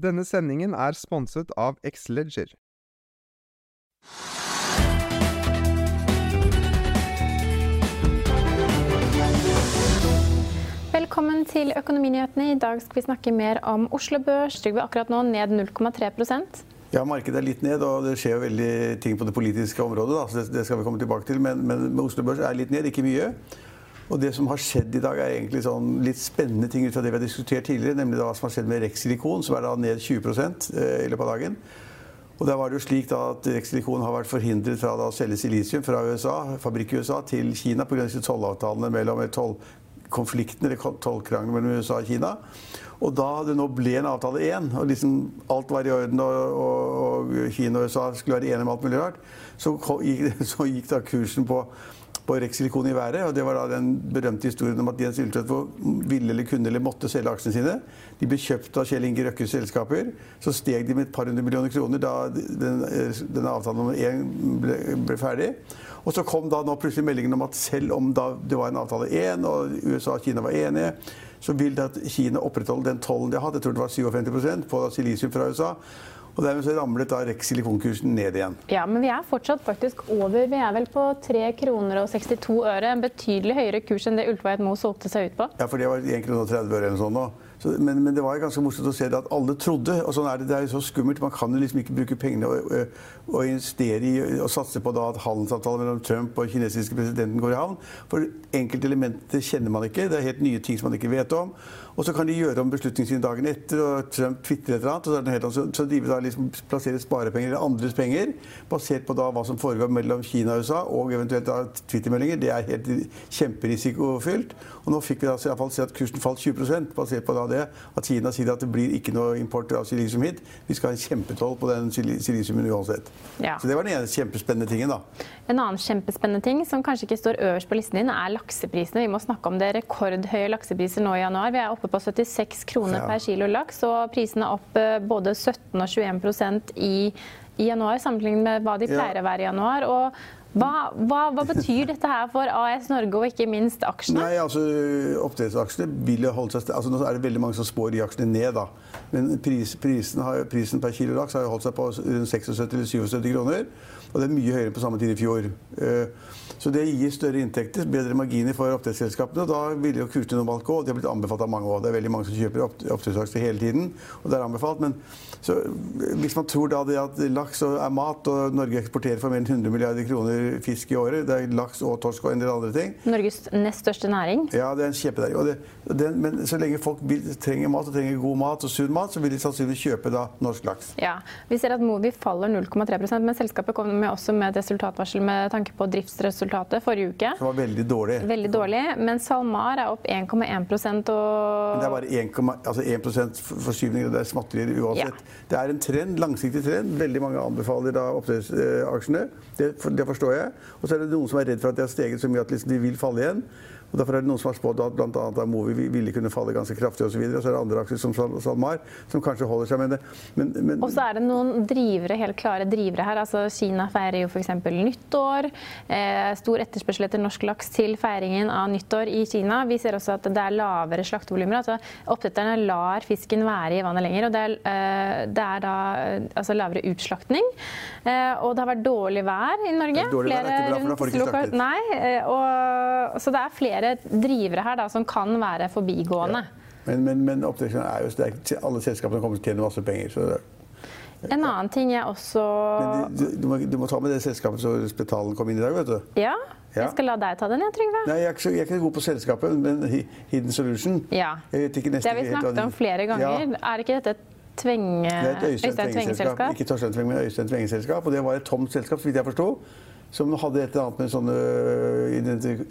Denne sendingen er sponset av Xleger. Velkommen til Økonominyhetene. I dag skal vi snakke mer om Oslo Børs. Trygve akkurat nå ned 0,3% Ja, markedet er litt ned, og det skjer jo veldig ting på det politiske området. Da, så det, det skal vi komme tilbake til, men, men Oslo Børs er litt ned, ikke mye. Og det som har skjedd i dag, er egentlig sånn litt spennende ting ut fra det vi har diskutert tidligere, nemlig hva som har skjedd med Rex-silikon, som er da ned 20 eh, i løpet av dagen. Og der var det jo slik at Rex-silikon har vært forhindret fra å selge silisium fra USA, fabrikk i USA til Kina pga. tollavtalene mellom tollkonfliktene, eller tollkrangelen mellom USA og Kina. Og da det nå ble en avtale én, og liksom alt var i orden, og, og, og Kina og USA skulle være enige om alt mulig rart, så så gikk da kursen på på Rex-silikon i været. og Det var da den berømte historien om at Jens Ulltvedt ville eller kunne eller måtte selge aksjene sine. De ble kjøpt av Kjell Inge Røkkes selskaper. Så steg de med et par hundre millioner kroner da den, denne avtalen nummer én ble, ble, ferdig. Og så kom da nå plutselig meldingen om at selv om det var en avtale én, og USA og Kina var enige, så vil at Kina opprettholde den tollen de hatt, jeg tror det var 57% på silisium fra USA. Og dermed så ramlet da Rex silikonkursen ned igjen. Ja, Men vi er fortsatt faktisk over. Vi er vel på 3 kroner og 62 øre. En betydelig høyere kurs enn det Ultveit Moe solgte seg ut på. Ja, for det var 1 kroner og 30 øre eller noe sånt nå. Så, men, men, det var ganske morsomt å se det at alle trodde. og sånn er Det det er jo så skummelt. Man kan jo liksom ikke bruke pengene og, og investere i og satse på da at handelsavtalen mellom Trump og kinesiske presidenten går i havn. For enkelte elementer kjenner man ikke. Det er helt nye ting som man ikke vet om. Og så kan de gjøre om beslutningen sin dagen etter, og Trump tvitrer et eller annet. og Så, helt, så, så de da liksom plasserer sparepenger eller andres penger basert på da hva som foregår mellom Kina og USA, og eventuelt da Twitter-meldinger. Det er helt kjemperisikofylt. Og nå fikk vi da i fall se at kursen falt 20% basert på da det at Kina sier at det blir ikke noe import av silisium hit. Vi skal ha en kjempetoll på den silisiumen uansett. Ja. Så det var den ene kjempespennende tingen, da. En annen kjempespennende ting som kanskje ikke står øverst på listen din, er lakseprisene. Vi må snakke om det. Rekordhøye laksepriser nå i januar. Vi er oppe på 76 kroner per kilo laks, og prisene opp eh, både 17 og 21 i, i januar, sammenlignet med hva de pleier å være i januar. og hva, hva, hva, betyr dette her for AS Norge og ikke minst aksjene? Nei, altså Oppdrettsaksjene vil jo holde seg altså Nå er det veldig mange som spår de aksjene ned. da. Men pris, prisen, har, prisen, per kilo laks har jo holdt seg på rundt 76 eller 77 kroner. Og det er mye høyere på samme tid i fjor. Uh, så det gir større inntekter, bedre marginer for oppdrettsselskapene. og Da vil jo kursene normalt gå. og Det har blitt anbefalt av mange òg. Det er veldig mange som kjøper oppdrettsaksjer hele tiden. og det er anbefalt, men så, Hvis man tror da det at laks er mat, og Norge eksporterer for mer enn 100 milliarder kroner fisk i året Det er laks og torsk og en del andre ting. Norges nest største næring? Ja, det er en kjempenæring. Men så lenge folk vil, trenger mat og trenger god mat og sunn mat, så vil de sannsynligvis kjøpe da norsk laks. Ja, Vi ser at Movi faller 0,3% men selskapet kom med også med et resultatvarsel med tanke på driftsresultatet forrige uke. Det var veldig dårlig. Veldig dårlig, Men SalMar er opp 1,1% og Det er bare 1, altså 1 forskyvning, og det er småtterier uansett. Ja. Det er en trend, langsiktig trend. Veldig mange anbefaler da oppdrettsaksjene. Det, det, forstår jeg. Og så er det noen som er redd for at de har steget så mye at liksom de vil falle igjen. Og Derfor er det noen som har spådd at bl.a. Movi ville kunne falle ganske kraftig osv. Og, så og så er det andre aksjer som SalMar som kanskje holder seg med det. Men, men, og så er det noen drivere, helt klare drivere her. Altså Kina feirer jo f.eks. nyttår. Eh, stor etterspørsel etter norsk laks til feiringen av nyttår i Kina. Vi ser også at det er lavere slaktevolumer. Altså, oppdretterne lar fisken være i vannet lenger. Og det er, eh, det er da altså, lavere utslaktning. Eh, og det har vært dårlig vær i Norge. Dårlig vær er ikke bra, for får du ikke slaktet. Nei, eh, og, så det er flere flere drivere her da, som kan være forbigående. Ja. Men, men, men er jo sterk. Alle selskapene kommer til å tjene masse penger. Så det, En annen ting jeg også du, du, må, du må ta med det selskapet som Spetalen kom inn i dag, vet du. Ja, Ja. jeg skal la deg ta den, jeg, Trygve. Nei, jeg er, ikke jeg er ikke god på selskapet, men Hidden Solution Ja. Jeg vet ikke Det har vi snakket om flere ganger. Ja. Er ikke dette et tvenge... Det er et Øystein. Tvenge-selskap? Ikke Torstein Tvenge, men Øystein Tvenge-selskap. Og det var et tomt selskap, så vidt jeg forsto. Som hadde et eller annet med sånne øh,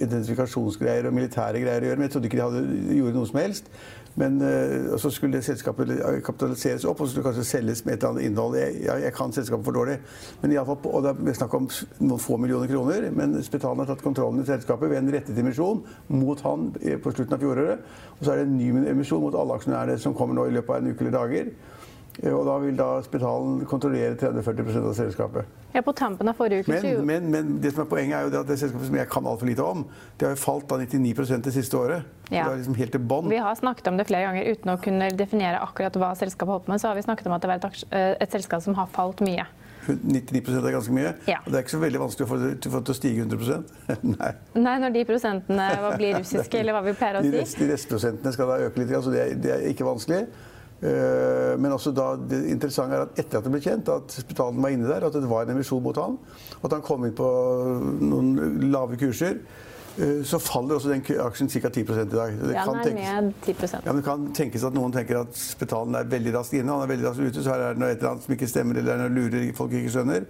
identifikasjonsgreier og militære greier å gjøre. Men jeg trodde ikke de hadde, gjorde noe som helst. Men øh, så skulle det selskapet kapitaliseres opp, og så skulle det kanskje selges med et eller annet innhold. Jeg, jeg, jeg kan selskapet for dårlig. Men i alle fall, og det er snakk om noen få millioner kroner. Men Spetalen har tatt kontrollen i selskapet ved en rettet emisjon mot han eh, på slutten av fjoråret. Og så er det en ny emisjon mot alle aksjonærene som kommer nå i løpet av en uke eller dager. Og da vil da spitalen kontrollere 30-40 av selskapet. Ja, på tampen av forrige uke. Men, men, men det som er poenget er jo det at det selskapet som jeg kan altfor lite om, det har jo falt da 99 det siste året. Ja. Det er liksom helt til bånn. Vi har snakket om det flere ganger uten å kunne definere akkurat hva selskapet holder på med. Så har vi snakket om at det var et, eh, et selskap som har falt mye. 99 er ganske mye. Ja. Og det er ikke så veldig vanskelig å få det til, det å stige 100% Nei. Nei, når de prosentene blir russiske, eller hva vi pleier å De, si. rest, de restprosentene skal da øke litt, så det er, det er ikke vanskelig. Eh, Men også da, det interessante er at etter at det ble kjent at Spetalen var inne der, at det var en emisjon mot han, og at han kom inn på noen lave kurser, eh, så faller også den aksjen ca. 10 i dag. Det Ja, kan tenkes- ned 10% Ja, men det kan tenkes at noen tenker at Spetalen er veldig raskt inne, han er veldig raskt ute, så her er det noe et eller annet som ikke stemmer, eller er noe lurer folk ikke skjønner.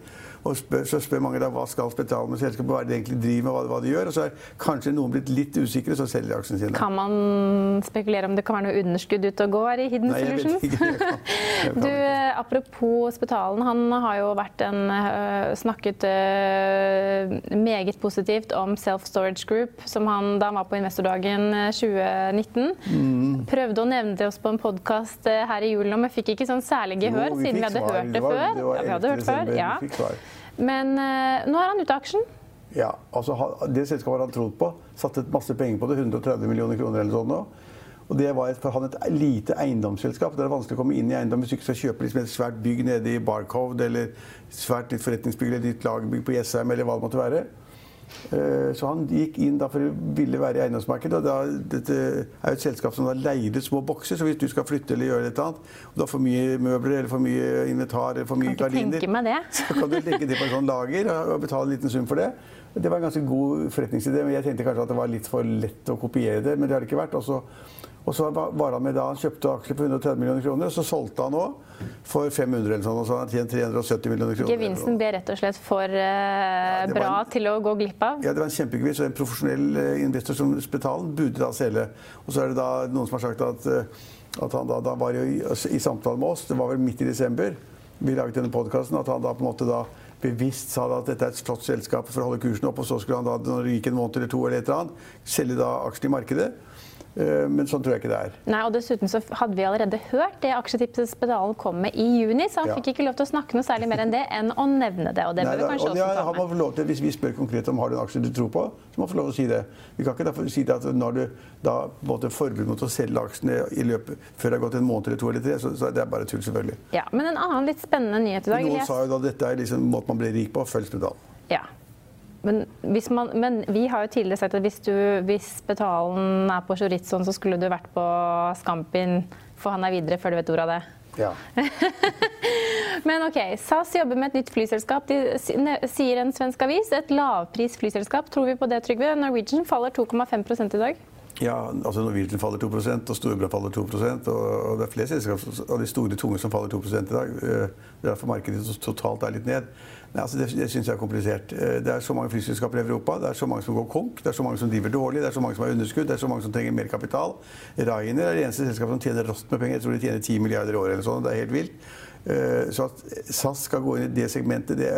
Og spør, så spør mange da hva skal Spetalen med selskapet, hva er det de egentlig driver med, hva, hva de gjør. Og så er kanskje noen blitt litt usikre, så selger de aksjene sine. Kan man spekulere om det kan være noe underskudd ute og gå her i Hidden Nei, jeg vet ikke. Jeg kan- jeg kan Du, eh, apropos Spetalen, han har jo vært en, øh, snakket øh, meget positivt om Self Storage Group, som han da han var på investordagen eh, 2019. Mm. Prøvde å nevne det oss på en podkast her i julen, men fikk ikke sånn særlig gehør, siden vi hadde svar. hørt det, var- før. det var ja, vi hadde hørt før, ja. Men eh, nå er han ute av aksjen. Ja, altså Det selskapet han trodd på. Satte masse penger på det. 130 millioner kroner eller sånn. Og Det var for han et lite eiendomsselskap. Det er vanskelig å komme inn i eiendom hvis du ikke skal kjøpe liksom et svært bygg nede i Barcode eller svært litt forretningsbygg eller nytt lagerbygg på Jessheim eller hva det måtte være. Eh, Så han gikk inn for å ville være i eiendomsmarkedet. og da, Dette er jo et selskap som da leide små bokser, så hvis du skal flytte eller gjøre et annet, og du har for mye møbler eller for mye inventar eller for mye gardiner så kan du legge det på en sånn lager og betale en liten sum for det. Det var en ganske god forretningsidé, men jeg tenkte kanskje at det var litt for lett å kopiere det. Men det har det ikke vært. Og så, og så var han med da han kjøpte aksjer på 130 millioner kroner, så solgte han òg for 500 eller sånn, og så har han tjent 370 millioner kroner. Gevinsten ble rett og slett for uh, ja, bra en- til å gå glipp av. Ja, det var en kjempegevinst. Og en profesjonell eh, investor som Spetalen burde da selge. Og så er det da noen som har sagt at, eh, at han da, da var jo i, altså, i samtale med oss, det var vel midt i desember, vi laget denne podkasten, at han da på en måte da bevisst sa at dette er et flott selskap for å holde kursen opp, og så skulle han da, når det gikk en måned eller to eller et eller annet, selge da aksjene i markedet. Eh, Men sånn tror jeg ikke det er. Nei, og Dessuten så hadde vi allerede hørt det aksjetipset Spedalen kom med i juni, så han Ja. fikk ikke lov til å snakke noe særlig mer enn det enn å nevne det. og det Nei, bør vi kanskje og også har ta med. til, Hvis vi spør konkret om har du en aksje du tror på, så må man få lov til å si det. Vi kan ikke derfor si det at når du da måtte forbud mot å selge aksjene i løpet, før det har gått en måned eller to eller tre, så, så det er bare tull, selvfølgelig. Ja, Men en annen litt spennende nyhet i dag. Noen sa jo da dette er liksom måten man blir rik på. Følg spedalen. Ja. Men, hvis man, men vi har jo tidligere sagt at hvis, du, hvis Betalen er på Chorizoen, så skulle du vært på Skampin, for han er videre før du vet ordet av det. Ja. Men ok, SAS jobber med et nytt flyselskap. De sier en svensk avis. Et lavpris flyselskap. Tror vi på det, Trygve? Norwegian faller 2,5 i dag. ja, altså Norwegian faller 2% og Storebrand faller 2 og, og det er flere selskap av de store tunge som faller 2 i dag. Eh, Det er derfor markedet totalt er litt ned. Nei, altså det det syns jeg er komplisert. Eh, Det er så mange flyselskaper i Europa. Det er så mange som går konk. Det er så mange som driver dårlig. Det er så mange som har underskudd. Det er så mange som trenger mer kapital. Ryanair er det eneste selskapet som tjener rått med penger. Jeg tror de tjener 10 milliarder i året eller sånn. Det er helt vilt. Eh, Så at SAS skal gå inn i det segmentet det,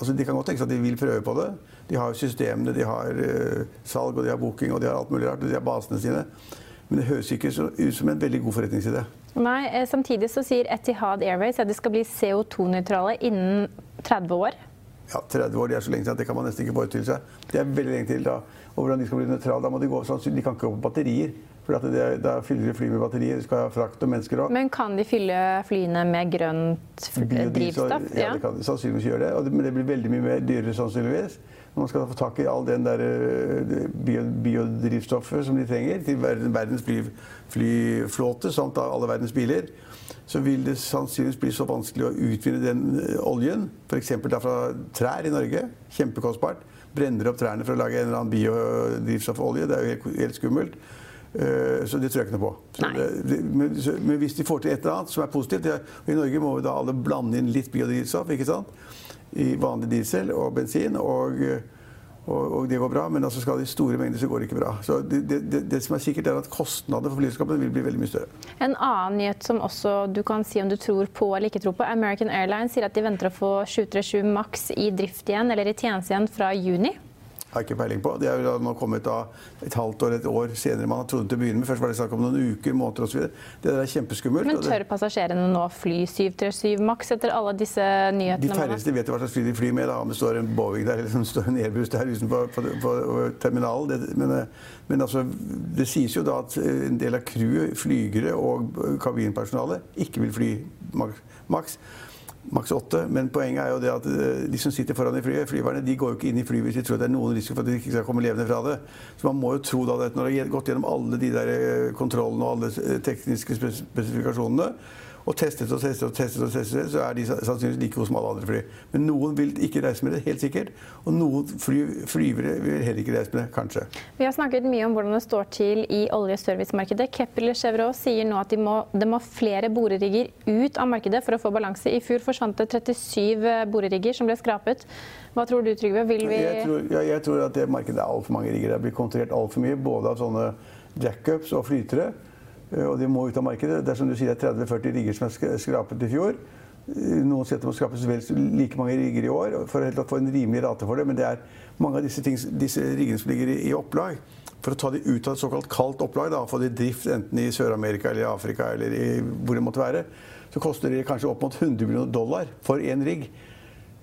altså De kan godt tenke seg at de vil prøve på det. De har systemene, de har eh, salg, og de har booking, og de har alt mulig rart. Og de har basene sine. Men det høres ikke ut som en veldig god forretningsidé. Nei, Samtidig så sier Etihad Airways at de skal bli CO2-nøytrale innen 30 år. Ja, 30 år det er så lenge til at det kan man nesten ikke forestille seg. Det er veldig lenge til da. Og hvordan de skal bli nøytrale, da må de gå sånn, de kan ikke gå på batterier. For det, Da fyller de fly med batterier. de skal ha frakt og mennesker òg. Men kan de fylle flyene med grønt drivstoff? Ja, det kan de sannsynligvis gjøre det. Men det blir veldig mye mer dyrere sannsynligvis. Man skal få tak i all den der eh, biodrivstoffet som de trenger til verdens fly, flyflåte samt alle verdens biler, så vil det sannsynligvis bli så vanskelig å utvinne den eh, oljen, f.eks. fra trær i Norge, kjempekostbart, brenner opp trærne for å lage en eller annen biodrivstoffolje. Det er jo helt, helt skummelt. Uh, så det tror jeg ikke noe på. Det, men, men, hvis de får til et eller annet som er positivt det, I Norge må vi da alle blande inn litt biodrivstoff ikke sant? i vanlig diesel og bensin. og og, og, det går bra, men altså skal det i store mengder, så går det ikke bra. Så det, det, det som er sikkert, er at kostnadene for flyselskapene vil bli veldig mye større. En annen nyhet som også du kan si om du tror på eller ikke tror på. American Airlines sier at de venter å få 737 Max i drift igjen, eller i tjeneste igjen, fra juni har jeg ikke peiling på. Det er jo nå kommet da et halvt år, et år senere man har trodd til å begynne med. Først var det snakk om noen uker, måneder osv. Det der er kjempeskummelt. Men tør passasjerene nå fly 737 maks etter alle disse nyhetene? De færreste vet hva slags fly de flyr med. Da. Om det står en Boeing der eller om det står en Airbus der utenfor på, på, på terminalen. Det, men, men altså, det sies jo da at en del av crewet, flygere og kabinpersonale, ikke vil fly maks maks åtte. Men poenget er jo det at eh, de som sitter foran i flyet, flyverne, de går jo ikke inn i flyet hvis de tror det er noen risiko for at de ikke skal komme levende fra det. Så man må jo tro da at når de har gått gjennom alle de der eh, kontrollene og alle eh, tekniske spesifikasjonene, og testet og testet og testet, og testet, så er de sannsynligvis like gode som alle andre fly. Men noen vil ikke reise med det, helt sikkert. Og noen fly, flyvere vil heller ikke reise med det, kanskje. Vi har snakket mye om hvordan det står til i oljeservicemarkedet. Kepler Chevrolet sier nå at de må, det må flere borerigger ut av markedet for å få balanse. I fjor forsvant det 37 eh, borerigger som ble skrapet. Hva tror du, Trygve? Vil vi jeg tror, ja, jeg tror at det markedet er altfor mange rigger. Det blir kontrollert altfor mye, både av sånne jackups og flytere. Eh, og de må ut av markedet. Det er som du sier, det er 30-40 rigger som er skrapet i fjor. Eh, noen sier at det må skrapes vel like mange rigger i år for å få en rimelig rate for det. Men det er mange av disse, ting, disse riggene som ligger i, opplag. For å ta de ut av et såkalt kaldt opplag, da, få de i drift enten i Sør-Amerika eller i Afrika eller i, hvor det måtte være, så koster det kanskje opp mot 100 millioner dollar for én rigg.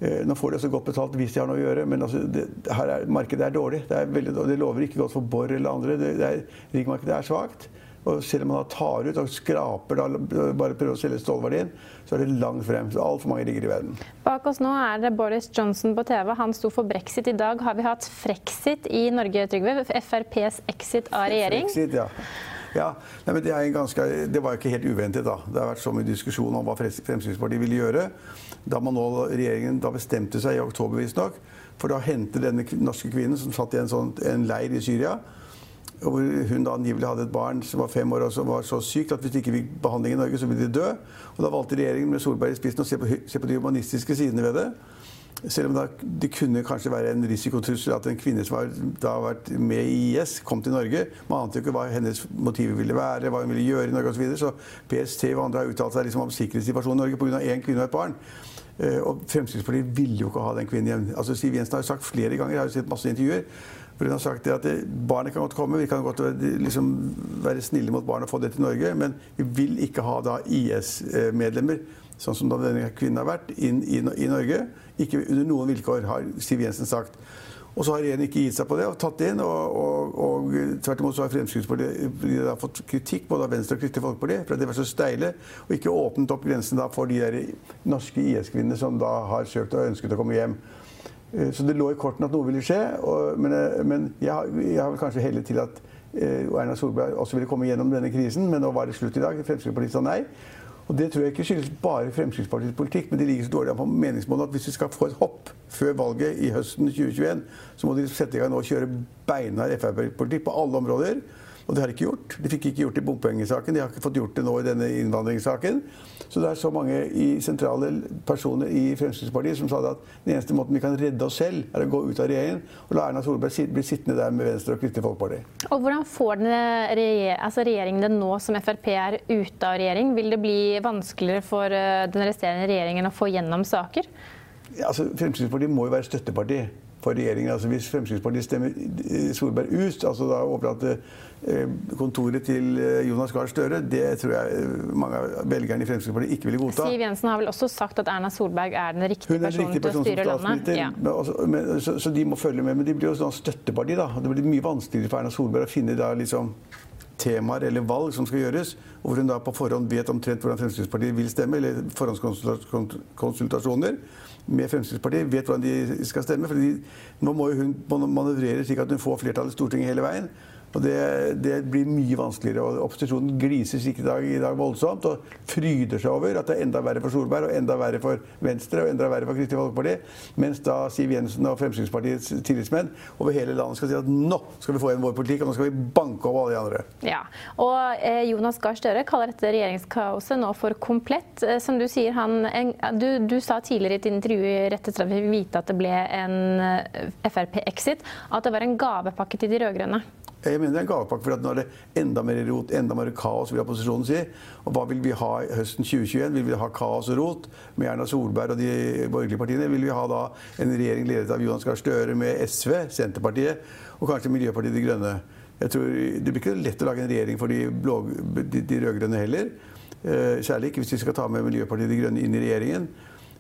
Eh, nå får de også godt betalt hvis de har noe å gjøre, men altså, det, er, markedet er dårlig. Det, er veldig, det, lover ikke godt for Borr eller andre. Det, det riggmarkedet er svakt. Og selv om man tar ut og skraper, da, bare prøver å selge stålverdien, så er det langt frem. Så altfor mange rigger i verden. Bak oss nå er det Boris Johnson på TV. Han sto for brexit i dag. Har vi hatt frexit i Norge, Trygve? FrPs exit av regjering? Frexit, ja. Ja, nei, men det, ganske, det, var ikke helt uventet. da. Det har vært så mye diskusjon om hva Fremskrittspartiet ville gjøre. Da man nå, regjeringen da bestemte seg i oktober, visstnok, for da å hente denne norske kvinnen som satt i en, sånn, en leir i Syria hvor hun da angivelig hadde et barn som var fem år og som var så sykt at hvis de ikke fikk behandling i Norge, så ville de dø. Og Da valgte regjeringen med Solberg i spissen å se på, se på de humanistiske sidene ved det. Selv om det kunne kanskje være en risikotrussel at en kvinne som har da vært med i IS, kom til Norge. Man ante jo ikke hva hennes motiver ville være, hva hun ville gjøre i Norge osv. Så, så PST og andre har uttalt seg liksom om sikkerhetssituasjonen i Norge pga. én kvinne og et barn. Eh, og Fremskrittspartiet ville jo ikke ha den kvinnen hjem. Altså, Siv Jensen har jo sagt flere ganger, jeg har jo sett masse intervjuer, for hun har sagt at barnet kan godt komme, vi kan godt liksom, være snille mot barnet og få det til Norge, men vi vil ikke ha da IS-medlemmer, sånn som da denne kvinnen har vært, inn i, Norge. Ikke under noen vilkår, har Siv Jensen sagt. Og så har regjeringen ikke gitt seg på det og tatt det inn. Og, og, og tvert imot så har Fremskrittspartiet fått kritikk både av Venstre og Kristelig Folkeparti for at de var så steile og ikke åpnet opp grensen for de der norske IS-kvinnene som da har søkt og ønsket å komme hjem. Eh, så det lå i kortene at noe ville skje. Og, men, eh, men jeg, jeg har vel kanskje hellet til at eh, Erna Solberg også ville komme gjennom denne krisen, men nå var det slutt i dag. Fremskrittspartiet sa nei. Og Det tror jeg ikke skyldes bare Fremskrittspartiets politikk, men de ligger så dårlig an på meningsmålet at hvis vi skal få et hopp før valget i høsten 2021, så må de sette i gang nå og kjøre beinhard Frp-politikk på alle områder. Og det har de ikke gjort. De fikk ikke gjort det i bompengesaken. De har ikke fått gjort det nå i denne innvandringssaken. Så det er så mange i sentrale personer i Fremskrittspartiet som sa at den eneste måten vi kan redde oss selv, er å gå ut av regjeringen og la Erna Solberg bli sittende der med Venstre og Kristelig Folkeparti. Og Hvordan får regjer altså regjeringen det nå som Frp er ute av regjering? Vil det bli vanskeligere for eh, den resterende regjeringen å få gjennom saker? Ja, altså, Fremskrittspartiet må jo være støtteparti for regjeringen. Altså Hvis Fremskrittspartiet stemmer eh, Solberg ut, altså da overlate eh, kontoret til eh, Jonas Gahr Støre, det tror jeg mange av velgerne i Fremskrittspartiet ikke ville godta. Siv Jensen har vel også sagt at Erna Solberg er den riktige personen til å styre landet? Ja. Men, altså, men, så, så, de må følge med. Men de blir jo sånn støtteparti, da. Det blir mye vanskeligere for Erna Solberg å finne da liksom temaer eller valg som skal gjøres, og hvor hun da på forhånd vet omtrent hvordan Fremskrittspartiet vil stemme, eller forhåndskonsultasjoner med Fremskrittspartiet, vet hvordan de skal stemme. for nå må hun manøvrere slik at hun får flertall i Stortinget hele veien. Og det, det, blir mye vanskeligere. og Opposisjonen gliser seg i dag, i dag voldsomt og fryder seg over at det er enda verre for Solberg og enda verre for Venstre og enda verre for Kristelig Folkeparti. Mens da Siv Jensen og Fremskrittspartiets tillitsmenn over hele landet skal si at nå skal vi få igjen vår politikk, og nå skal vi banke opp alle de andre. Ja, og eh, Jonas Gahr Støre kaller dette regjeringskaoset nå for komplett. Eh, som du sier, han, en, du, du, sa tidligere i et intervju rett etter at vi fikk vite at det ble en eh, Frp-exit, at det var en gavepakke til de rød-grønne. Jeg mener det er en gavepakke, for at nå er det enda mer rot, enda mer kaos, vil opposisjonen si. Og hva vil vi ha høsten 2021? Vil vi ha kaos og rot med Erna Solberg og de borgerlige partiene? Vil vi ha da en regjering ledet av Jonas Gahr Støre med SV, Senterpartiet og kanskje Miljøpartiet De Grønne? Jeg tror Det blir ikke lett å lage en regjering for de, blå, de, de rød-grønne heller. Eh, særlig ikke hvis vi skal ta med Miljøpartiet De Grønne inn i regjeringen.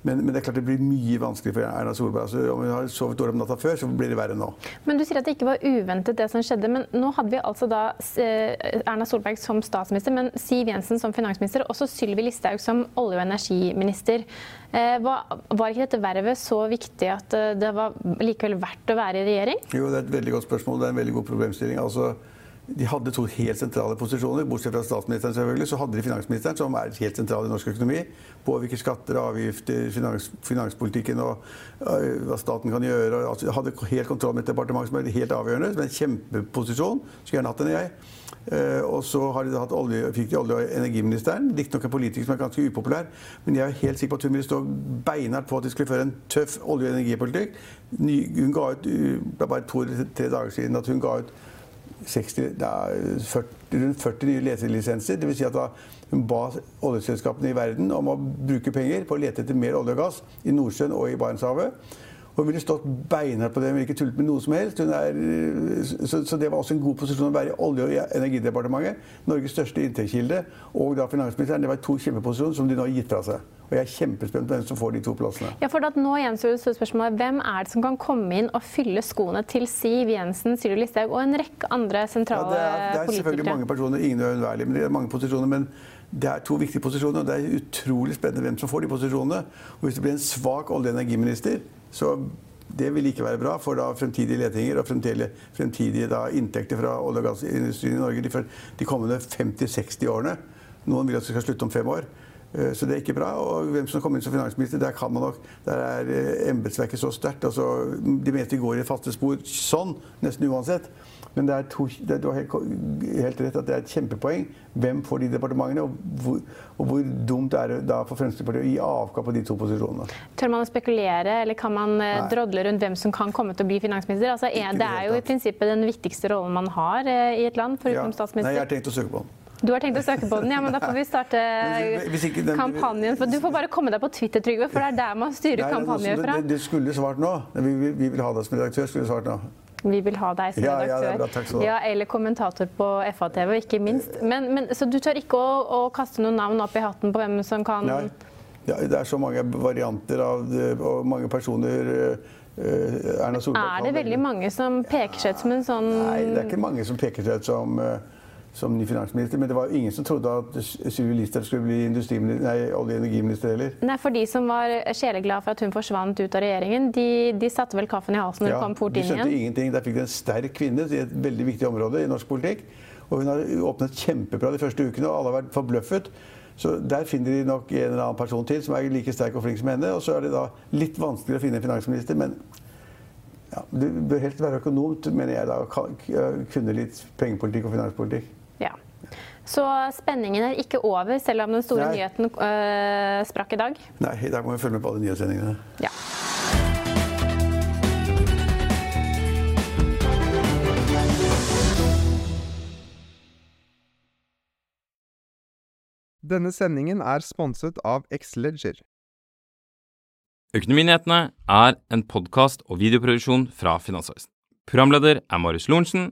Men, men, det er klart det blir mye vanskelig for Erna Solberg. Altså, om hun har sovet dårlig om natta før, så blir det verre nå. Men Du sier at det ikke var uventet det som skjedde. Men nå hadde vi altså da eh, Erna Solberg som statsminister, men Siv Jensen som finansminister, og også Sylvi Listhaug som olje- og energiminister. Eh, var, var ikke dette vervet så viktig at eh, det var likevel verdt å være i regjering? Jo, det er et veldig godt spørsmål. Det er en veldig god problemstilling. Altså, de hadde to helt sentrale posisjoner. Bortsett fra statsministeren, selvfølgelig, så hadde de finansministeren, som er helt sentral i norsk økonomi. Påvirker skatter og avgifter, finans, finanspolitikken og uh, hva staten kan gjøre. Altså, hadde helt kontroll med et departement som er helt avgjørende. Som er en kjempeposisjon. Skulle gjerne hatt den, jeg. Uh, og så olje, fikk de olje- og energiministeren. Riktignok en politiker som er ganske upopulær, men jeg er helt sikker på at hun ville stå beinhardt på at de skulle føre en tøff olje- og energipolitikk. Ny, hun ga ut, uh, Det var bare to-tre dager siden at hun ga ut 60, 40, rundt 40 nye letelisenser. Dvs. Si at da hun ba oljeselskapene i verden om å bruke penger på å lete etter mer olje og gass i Nordsjøen og i Barentshavet. Hun ville stått beinhardt på det, hun ville ikke tullet med noe som helst. Er, så, så, det var også en god posisjon å være i Olje- og energidepartementet. Norges største inntektskilde. Og da finansministeren. Det var to kjempeposisjoner som de nå har gitt fra seg. Og jeg er kjempespent på hvem som får de to plassene. Ja, for at nå gjenstår spørsmålet, Hvem er det som kan komme inn og fylle skoene til Siv Jensen, Sylvi Listhaug og en rekke andre sentrale ja, det er, politikere? Det er selvfølgelig mange personer, ingen er unnværlige, men det er mange posisjoner. men det er to viktige posisjoner, og det er utrolig spennende hvem som får de posisjonene. Og hvis det blir en svak olje- og energiminister, så det vil ikke være bra for da fremtidige letinger og fremtidige, fremtidige da, inntekter fra olje- og gassindustrien i Norge de, de kommende 50-60 årene. Noen vil at det skal slutte om fem år. Eh, så det er ikke bra. Og hvem som kommer inn som finansminister, der kan man nok Der er eh, embetsverket så sterkt. Altså, de meste går i faste spor sånn, nesten uansett. Men det er to, det, du har helt, helt, rett at det er et kjempepoeng. Hvem får de departementene, og hvor, og hvor dumt er det da for Fremskrittspartiet å gi avkall på de to posisjonene? Tør man å spekulere, eller kan man eh, Nei. drodle rundt hvem som kan komme til å bli finansminister? Altså, er, det er jo i prinsippet den viktigste rollen man har i et land, foruten ja. statsminister. Nei, jeg har tenkt å søke på den. Du har tenkt å søke på den? Ja, men da får vi starte den, kampanjen. For du får bare komme deg på Twitter, Trygve, for det er der man styrer nei, kampanjer fra. Du skulle svart nå. Vi, vi, vi, vil ha deg som redaktør. skulle svart nå. Vi vil ha deg som ja, redaktør. Ja, ja, eller kommentator på FA-TV, ikke minst. Men, men, så du tør ikke å, å, kaste noen navn opp i hatten på hvem som kan Nei. Ja, det er så mange varianter av det, og mange personer uh, Erna Solberg Er det veldig mange som peker seg ut som en sånn Nei, det er ikke mange som peker seg ut som uh, som ny finansminister. Men det var jo ingen som trodde at Sylvi Listhaug skulle bli olje- og energiminister heller. Nei, for de som var sjeleglade for at hun forsvant ut av regjeringen, de, de satte vel kaffen i halsen når ja, hun kom fort inn igjen? Ja, De skjønte ingenting. Der fikk de en sterk kvinne i et veldig viktig område i norsk politikk. Og hun har åpnet kjempebra de første ukene, og alle har vært forbløffet. Så der finner de nok en eller annen person til som er like sterk og flink som henne. Og så er det da litt vanskeligere å finne en finansminister, men ja, du bør helst være økonom, mener jeg da. Kunne litt pengepolitikk og finanspolitikk. Ja. Så spenningen er ikke over, selv om den store Nei. nyheten øh, sprakk i dag? Nei, i dag må vi følge med på alle nyhetssendingene. Ja. Denne sendingen er sponset av Xleger. Økonominyhetene er en podkast og videoproduksjon fra Finansavisen. Programleder er Marius Lorentzen.